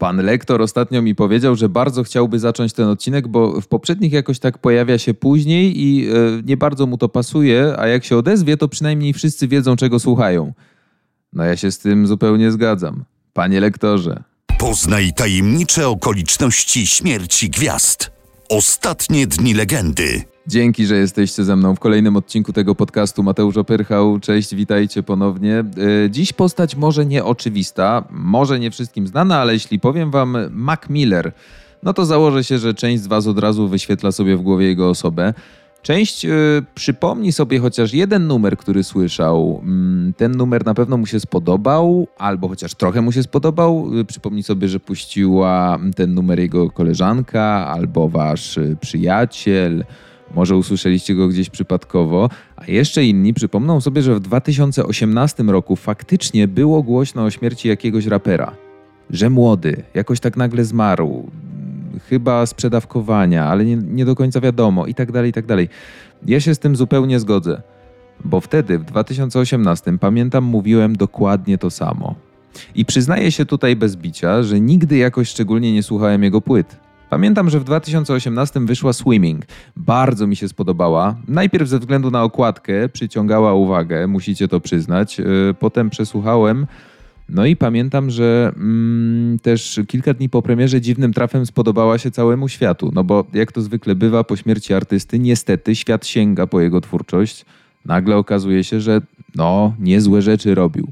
Pan lektor ostatnio mi powiedział, że bardzo chciałby zacząć ten odcinek, bo w poprzednich jakoś tak pojawia się później i e, nie bardzo mu to pasuje, a jak się odezwie, to przynajmniej wszyscy wiedzą, czego słuchają. No ja się z tym zupełnie zgadzam. Panie lektorze. Poznaj tajemnicze okoliczności śmierci gwiazd. Ostatnie dni legendy. Dzięki, że jesteście ze mną w kolejnym odcinku tego podcastu. Mateusz Opyrchał, cześć, witajcie ponownie. E, Dziś postać może nieoczywista, może nie wszystkim znana, ale jeśli powiem wam Mac Miller, no to założę się, że część z was od razu wyświetla sobie w głowie jego osobę. Część y, przypomni sobie chociaż jeden numer, który słyszał. Mm, ten numer na pewno mu się spodobał, albo chociaż trochę mu się spodobał. Y, przypomni sobie, że puściła ten numer jego koleżanka, albo wasz przyjaciel. Może usłyszeliście go gdzieś przypadkowo, a jeszcze inni przypomną sobie, że w 2018 roku faktycznie było głośno o śmierci jakiegoś rapera. Że młody, jakoś tak nagle zmarł, chyba z przedawkowania, ale nie, nie do końca wiadomo i tak dalej, i tak dalej. Ja się z tym zupełnie zgodzę, bo wtedy, w 2018, pamiętam, mówiłem dokładnie to samo. I przyznaję się tutaj bez bicia, że nigdy jakoś szczególnie nie słuchałem jego płyt. Pamiętam, że w 2018 wyszła Swimming. Bardzo mi się spodobała. Najpierw ze względu na okładkę przyciągała uwagę, musicie to przyznać. Yy, Potem przesłuchałem. No i pamiętam, że mm, też kilka dni po premierze dziwnym trafem spodobała się całemu światu. No bo jak to zwykle bywa po śmierci artysty, niestety świat sięga po jego twórczość. Nagle okazuje się, że no, niezłe rzeczy robił.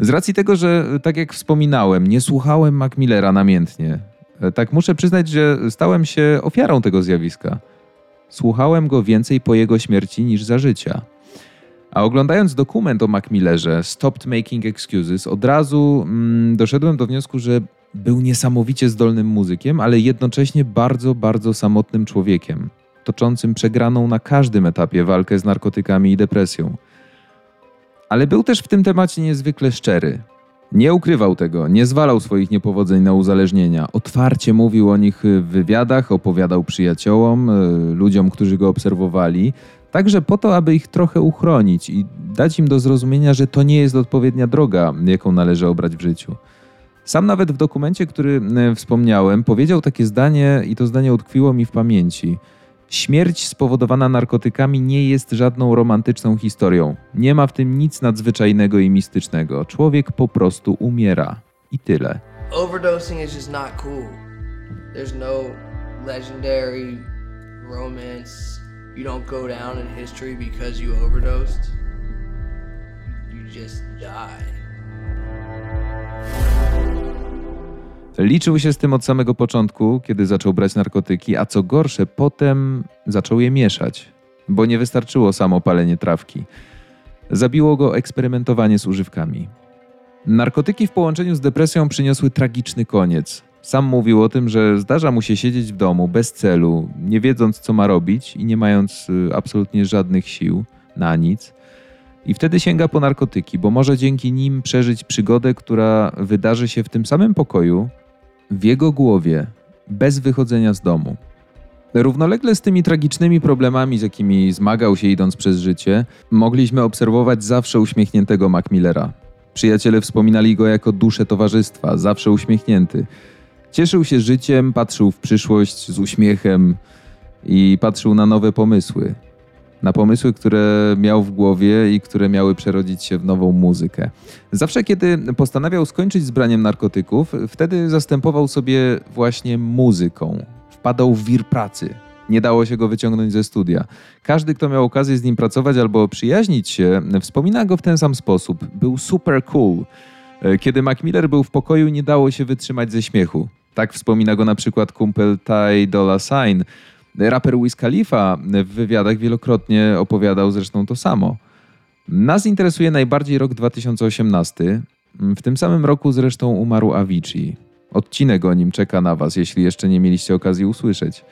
Z racji tego, że tak jak wspominałem, nie słuchałem Mac Millera namiętnie. Tak muszę przyznać, że stałem się ofiarą tego zjawiska. Słuchałem go więcej po jego śmierci niż za życia. A oglądając dokument o Mac Millerze, Stopped Making Excuses, od razu mm, doszedłem do wniosku, że był niesamowicie zdolnym muzykiem, ale jednocześnie bardzo, bardzo samotnym człowiekiem, toczącym przegraną na każdym etapie walkę z narkotykami i depresją. Ale był też w tym temacie niezwykle szczery. Nie ukrywał tego, nie zwalał swoich niepowodzeń na uzależnienia. Otwarcie mówił o nich w wywiadach, opowiadał przyjaciołom, y, ludziom, którzy go obserwowali, także po to, aby ich trochę uchronić i dać im do zrozumienia, że to nie jest odpowiednia droga, jaką należy obrać w życiu. Sam nawet w dokumencie, który y, wspomniałem, powiedział takie zdanie, i to zdanie utkwiło mi w pamięci. Śmierć spowodowana narkotykami nie jest żadną romantyczną historią. Nie ma w tym nic nadzwyczajnego i mistycznego. Człowiek po prostu umiera. I tyle. overdosing is just not cool. There's no legendary romance. You don't go down in history because you overdosed. You just die. Liczył się z tym od samego początku, kiedy zaczął brać narkotyki, a co gorsze, potem zaczął je mieszać, bo nie wystarczyło samo palenie trawki. Zabiło go eksperymentowanie z używkami. Narkotyki w połączeniu z depresją przyniosły tragiczny koniec. Sam mówił o tym, że zdarza mu się siedzieć w domu bez celu, nie wiedząc co ma robić i nie mając y, absolutnie żadnych sił na nic. I wtedy sięga po narkotyki, bo może dzięki nim przeżyć przygodę, która wydarzy się w tym samym pokoju, w jego głowie, bez wychodzenia z domu. Równolegle z tymi tragicznymi problemami, z jakimi zmagał się idąc przez życie, mogliśmy obserwować zawsze uśmiechniętego Mac Millera. Przyjaciele wspominali go jako duszę towarzystwa, zawsze uśmiechnięty. Cieszył się życiem, patrzył w przyszłość z uśmiechem i patrzył na nowe pomysły. Na pomysły, które miał w głowie i które miały przerodzić się w nową muzykę. Zawsze, kiedy postanawiał skończyć z braniem narkotyków, wtedy zastępował sobie właśnie muzyką. Wpadał w wir pracy. Nie dało się go wyciągnąć ze studia. Każdy, kto miał okazję z nim pracować albo przyjaźnić się, wspomina go w ten sam sposób. Był super cool. Kiedy Mac Miller był w pokoju, nie dało się wytrzymać ze śmiechu. Tak wspomina go na przykład kumpel Ty Dolla Sign. Raper Wiz Khalifa w wywiadach wielokrotnie opowiadał zresztą to samo. Nas interesuje najbardziej rok 2018. W tym samym roku zresztą umarł Avicii. Odcinek o nim czeka na Was, jeśli jeszcze nie mieliście okazji usłyszeć.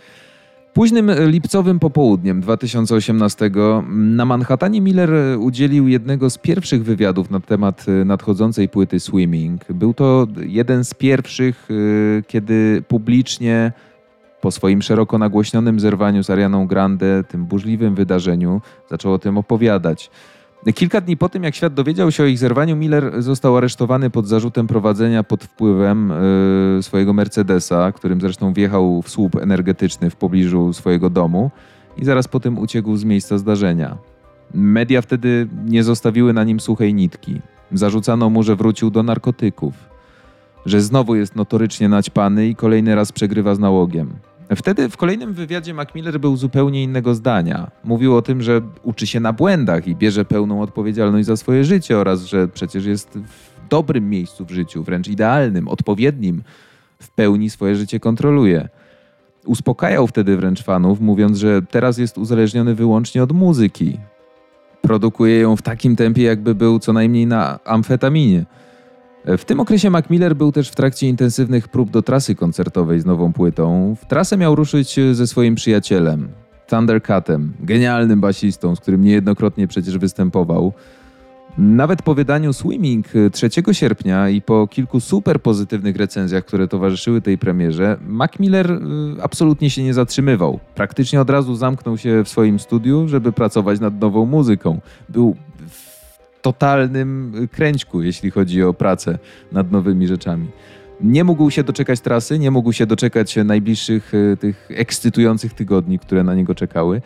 Późnym lipcowym popołudniem 2018 na Manhattanie Miller udzielił jednego z pierwszych wywiadów na temat nadchodzącej płyty Swimming. Był to jeden z pierwszych, kiedy publicznie po swoim szeroko nagłośnionym zerwaniu z Arianą Grande, tym burzliwym wydarzeniu, zaczął o tym opowiadać. Kilka dni po tym, jak świat dowiedział się o ich zerwaniu, Miller został aresztowany pod zarzutem prowadzenia pod wpływem y, swojego Mercedesa, którym zresztą wjechał w słup energetyczny w pobliżu swojego domu i zaraz po tym uciekł z miejsca zdarzenia. Media wtedy nie zostawiły na nim suchej nitki. Zarzucano mu, że wrócił do narkotyków, że znowu jest notorycznie naćpany i kolejny raz przegrywa z nałogiem. Wtedy w kolejnym wywiadzie Macmillan był zupełnie innego zdania. Mówił o tym, że uczy się na błędach i bierze pełną odpowiedzialność za swoje życie oraz że przecież jest w dobrym miejscu w życiu, wręcz idealnym, odpowiednim, w pełni swoje życie kontroluje. Uspokajał wtedy wręcz fanów, mówiąc, że teraz jest uzależniony wyłącznie od muzyki. Produkuje ją w takim tempie, jakby był co najmniej na amfetaminie. W tym okresie Mac Miller był też w trakcie intensywnych prób do trasy koncertowej z nową płytą. W trasę miał ruszyć ze swoim przyjacielem, Thundercatem, genialnym basistą, z którym niejednokrotnie przecież występował. Nawet po wydaniu Swimming 3 sierpnia i po kilku super pozytywnych recenzjach, które towarzyszyły tej premierze, Mac Miller absolutnie się nie zatrzymywał. Praktycznie od razu zamknął się w swoim studiu, żeby pracować nad nową muzyką. Był totalnym kręćku, jeśli chodzi o pracę nad nowymi rzeczami. Nie mógł się doczekać trasy, nie mógł się doczekać najbliższych e, tych ekscytujących tygodni, które na niego czekały.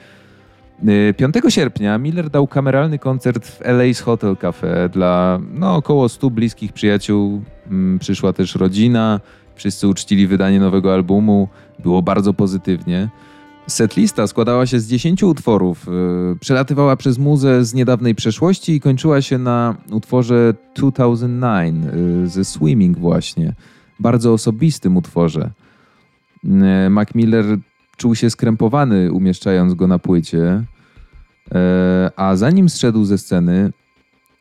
5 e, sierpnia Miller dał kameralny koncert w LA's Hotel Cafe dla no, około 100 bliskich przyjaciół. Mm, przyszła też rodzina, wszyscy uczcili wydanie nowego albumu. Było bardzo pozytywnie. Setlista składała się z 10 utworów, yy, przelatywała przez muzę z niedawnej przeszłości i kończyła się na utworze 2009 yy, ze Swimming właśnie. Bardzo osobistym utworze. Yy, Mac Miller czuł się skrępowany umieszczając go na płycie, a zanim zszedł ze sceny,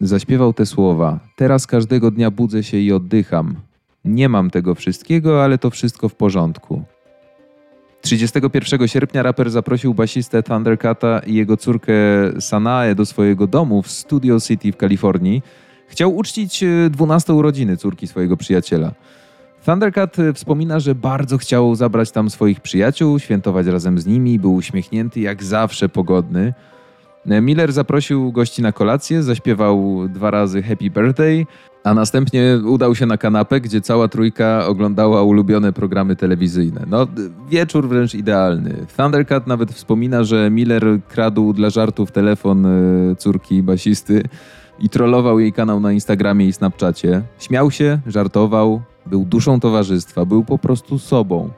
zaśpiewał te słowa. Teraz każdego dnia budzę się i oddycham. Nie mam tego wszystkiego, ale to wszystko w porządku. 31 sierpnia raper zaprosił basistę Thundercata i jego córkę Sanae do swojego domu w Studio City w Kalifornii. Chciał uczcić 12 e, urodziny córki swojego przyjaciela. Thundercat e, wspomina, że bardzo chciał zabrać tam swoich przyjaciół, świętować razem z nimi, był uśmiechnięty, jak zawsze pogodny. Miller zaprosił gości na kolację, zaśpiewał dwa razy Happy Birthday, a następnie udał się na kanapę, gdzie cała trójka oglądała ulubione programy telewizyjne. No, wieczór wręcz idealny. Thundercat nawet wspomina, że Miller kradł dla żartów telefon e, córki basisty i trollował jej kanał na Instagramie i Snapchacie. Śmiał się, żartował, był duszą towarzystwa, był po prostu sobą.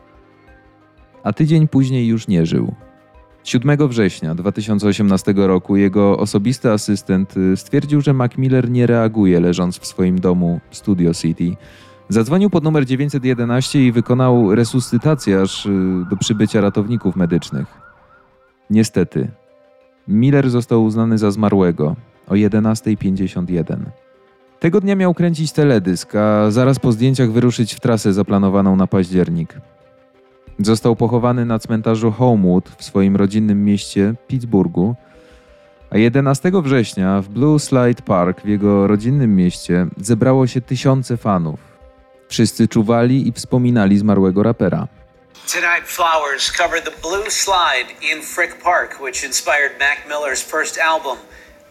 A tydzień później już nie żył. 7 września 2018 roku jego osobisty asystent y, stwierdził, że Mac Miller nie reaguje leżąc w swoim domu Studio City. Zadzwonił pod numer 911 i wykonał resuscytację aż y, do przybycia ratowników medycznych. Niestety, Miller został uznany za zmarłego o 11.51. Tego dnia miał kręcić teledysk, a zaraz po zdjęciach wyruszyć w trasę zaplanowaną na październik. Został pochowany na cmentarzu Homewood w swoim rodzinnym mieście Pittsburghu, a 11 września w Blue Slide Park w jego rodzinnym mieście zebrało się tysiące fanów. Wszyscy czuwali i wspominali zmarłego rapera. Tonight flowers covered the Blue Slide in Frick Park, which inspired Mac Miller's first album,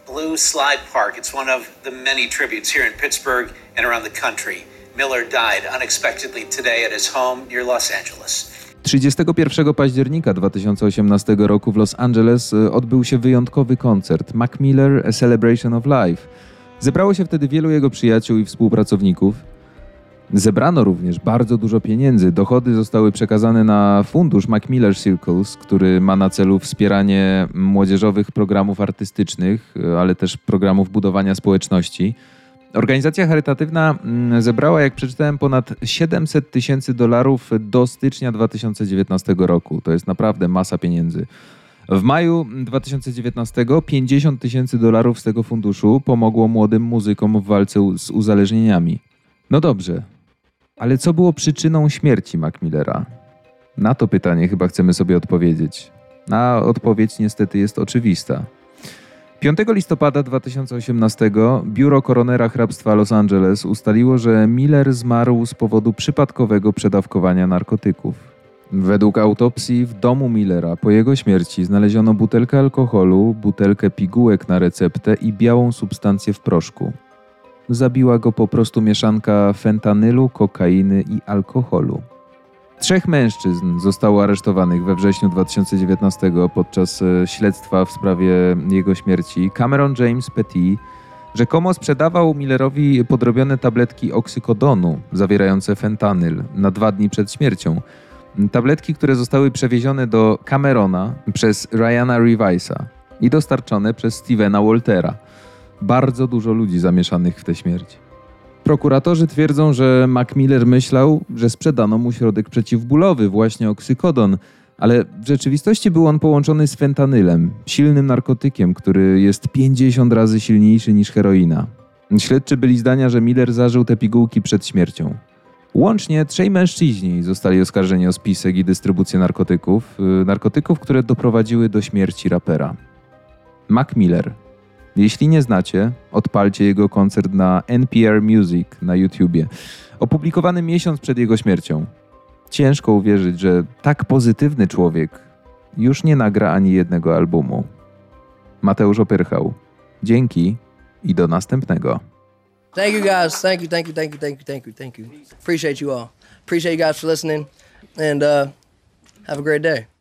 Blue Slide Park. It's one of the many tributes here in Pittsburgh and around the country. Miller died unexpectedly today at his home near Los Angeles. 31 października 2018 roku w Los Angeles y, odbył się wyjątkowy koncert Mac Miller A Celebration of Life. Zebrało się wtedy wielu jego przyjaciół i współpracowników. Zebrano również bardzo dużo pieniędzy. Dochody zostały przekazane na fundusz Macmillan Circles, który ma na celu wspieranie młodzieżowych programów artystycznych, y, ale też programów budowania społeczności. Organizacja charytatywna mm, zebrała, jak przeczytałem, ponad 700 tysięcy dolarów do stycznia 2019 roku. To jest naprawdę masa pieniędzy. W maju 2019 50 tysięcy dolarów z tego funduszu pomogło młodym muzykom w walce z uzależnieniami. No dobrze, ale co było przyczyną śmierci Macmillera? Na to pytanie chyba chcemy sobie odpowiedzieć. A odpowiedź niestety jest oczywista. 5 listopada 2018 biuro koronera hrabstwa Los Angeles ustaliło, że Miller zmarł z powodu przypadkowego przedawkowania narkotyków. Według autopsji w domu Millera po jego śmierci znaleziono butelkę alkoholu, butelkę pigułek na receptę i białą substancję w proszku. Zabiła go po prostu mieszanka fentanylu, kokainy i alkoholu. Trzech mężczyzn zostało aresztowanych we wrześniu 2019 podczas e, śledztwa w sprawie jego śmierci. Cameron James Petit rzekomo sprzedawał Millerowi podrobione tabletki oksykodonu zawierające fentanyl na dwa dni przed śmiercią. Tabletki, które zostały przewiezione do Camerona przez Ryana Revisa i dostarczone przez Stevena Waltera. Bardzo dużo ludzi zamieszanych w tę śmierć. Prokuratorzy twierdzą, że Mac Miller myślał, że sprzedano mu środek przeciwbólowy, właśnie oksykodon, ale w rzeczywistości był on połączony z fentanylem, silnym narkotykiem, który jest 50 razy silniejszy niż heroina. Śledczy byli zdania, że Miller zażył te pigułki przed śmiercią. Łącznie trzej mężczyźni zostali oskarżeni o spisek i dystrybucję narkotyków, yy, narkotyków, które doprowadziły do śmierci rapera. Mac Miller. Jeśli nie znacie, odpalcie jego koncert na NPR Music na YouTubie, opublikowany miesiąc przed jego śmiercią. Ciężko uwierzyć, że tak pozytywny człowiek już nie nagra ani jednego albumu. Mateusz Opyrchał. Dzięki i do następnego. Thank you guys. Thank you, thank you, thank you, thank you, thank you, thank you. Appreciate you all. Appreciate you guys for listening and uh, have a great day.